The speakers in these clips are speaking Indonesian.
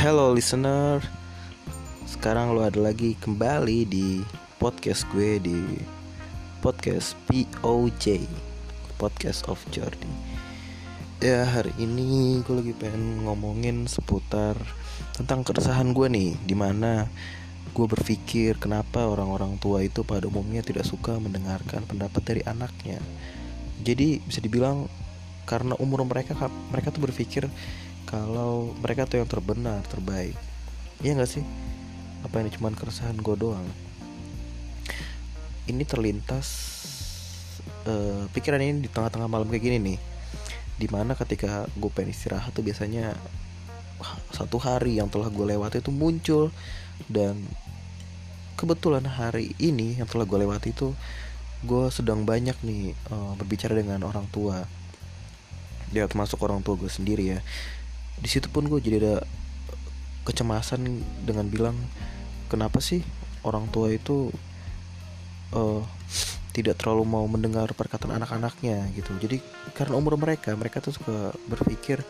Hello listener. Sekarang lo ada lagi kembali di podcast gue di podcast POJ Podcast of Jordi. Ya hari ini gue lagi pengen ngomongin seputar tentang keresahan gue nih Di mana gue berpikir kenapa orang-orang tua itu pada umumnya tidak suka mendengarkan pendapat dari anaknya. Jadi bisa dibilang karena umur mereka mereka tuh berpikir kalau mereka tuh yang terbenar terbaik. Iya gak sih? Apa ini cuman keresahan gue doang? Ini terlintas uh, pikiran ini di tengah-tengah malam kayak gini nih. Di mana ketika gue pengen istirahat tuh biasanya satu hari yang telah gue lewati itu muncul. Dan kebetulan hari ini yang telah gue lewati itu gue sedang banyak nih uh, berbicara dengan orang tua. Dia termasuk orang tua gue sendiri ya di situ pun gue jadi ada kecemasan dengan bilang kenapa sih orang tua itu uh, tidak terlalu mau mendengar perkataan anak-anaknya? Gitu. Jadi karena umur mereka mereka tuh suka berpikir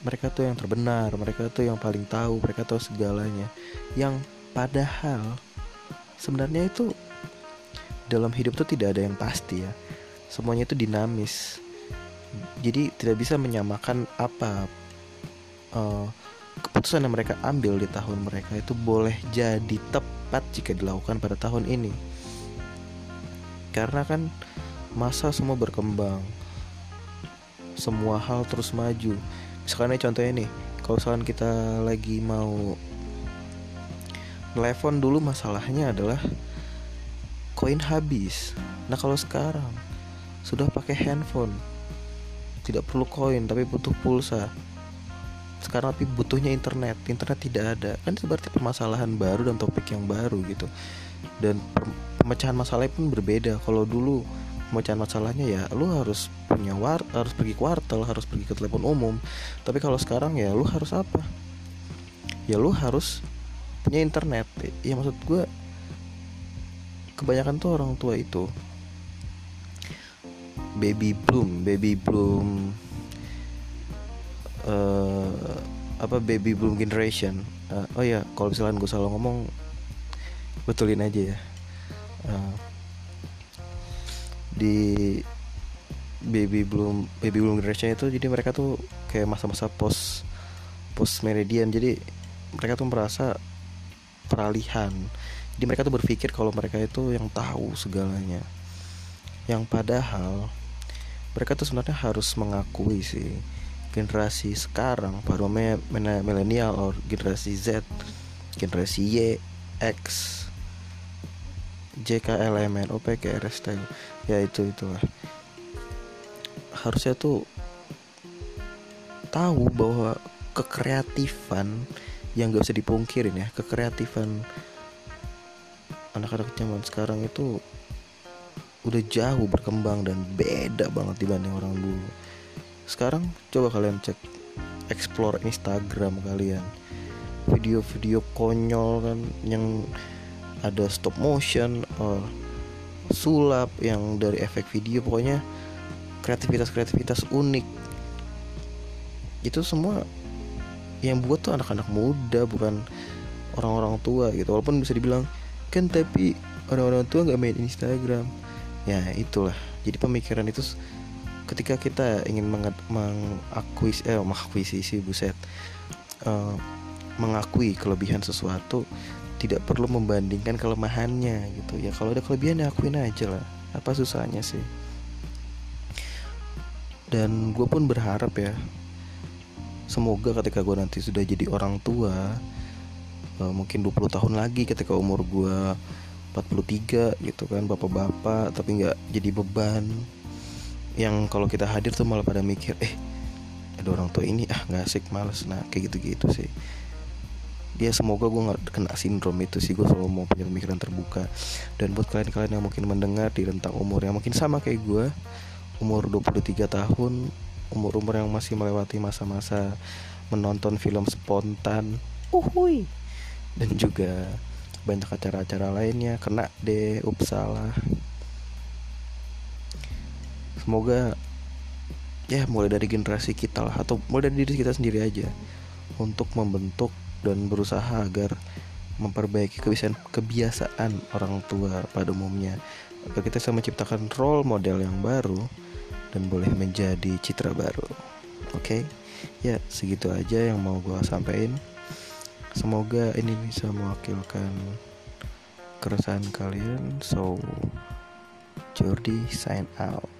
mereka tuh yang terbenar mereka tuh yang paling tahu mereka tahu segalanya. Yang padahal sebenarnya itu dalam hidup tuh tidak ada yang pasti ya. Semuanya itu dinamis. Jadi tidak bisa menyamakan apa uh, keputusan yang mereka ambil di tahun mereka itu boleh jadi tepat jika dilakukan pada tahun ini. Karena kan masa semua berkembang semua hal terus maju. Misalkan contohnya nih kalau misalkan kita lagi mau telepon dulu masalahnya adalah koin habis. Nah kalau sekarang sudah pakai handphone tidak perlu koin tapi butuh pulsa sekarang tapi butuhnya internet. Internet tidak ada. Kan itu berarti permasalahan baru dan topik yang baru gitu. Dan pemecahan masalahnya pun berbeda. Kalau dulu pemecahan masalahnya ya lu harus punya war harus pergi kuartel harus pergi ke telepon umum. Tapi kalau sekarang ya lu harus apa? Ya lu harus punya internet. Ya maksud gue kebanyakan tuh orang tua itu baby bloom baby bloom uh, apa baby boom generation. Uh, oh ya kalau misalnya gue salah ngomong betulin aja ya. Uh, di baby boom baby boom generation itu jadi mereka tuh kayak masa-masa post post meridian jadi mereka tuh merasa peralihan. Jadi mereka tuh berpikir kalau mereka itu yang tahu segalanya. Yang padahal mereka tuh sebenarnya harus mengakui sih generasi sekarang baru milenial or generasi Z generasi Y X JKLMN OPKR style ya itu itulah. Harusnya tuh tahu bahwa kekreatifan yang gak bisa dipungkirin ya kekreatifan anak-anak zaman sekarang itu udah jauh berkembang dan beda banget dibanding orang dulu sekarang coba kalian cek explore Instagram kalian. Video-video konyol kan yang ada stop motion or sulap yang dari efek video pokoknya kreativitas-kreativitas unik. Itu semua yang buat tuh anak-anak muda bukan orang-orang tua gitu. Walaupun bisa dibilang kan tapi orang-orang tua nggak main Instagram. Ya itulah. Jadi pemikiran itu ketika kita ingin mengakuis eh mengakuisisi buset uh, mengakui kelebihan sesuatu tidak perlu membandingkan kelemahannya gitu. Ya kalau ada kelebihan ya akuin aja lah. Apa susahnya sih? Dan gue pun berharap ya semoga ketika gue nanti sudah jadi orang tua uh, mungkin 20 tahun lagi ketika umur gue 43 gitu kan bapak-bapak tapi nggak jadi beban yang kalau kita hadir tuh malah pada mikir eh ada orang tua ini ah nggak asik males. Nah kayak gitu-gitu sih. Dia semoga gue nggak kena sindrom itu sih gue selalu mau punya pemikiran terbuka. Dan buat kalian-kalian yang mungkin mendengar di rentang umur yang mungkin sama kayak gue umur 23 tahun umur-umur yang masih melewati masa-masa menonton film spontan uhui dan juga banyak acara-acara lainnya kena deh upsalah semoga ya mulai dari generasi kita lah atau mulai dari diri kita sendiri aja untuk membentuk dan berusaha agar memperbaiki kebiasaan kebiasaan orang tua pada umumnya. Agar kita bisa menciptakan role model yang baru dan boleh menjadi citra baru. Oke? Okay? ya segitu aja yang mau gue sampaikan. Semoga ini bisa mewakilkan keresahan kalian. So Jordi sign out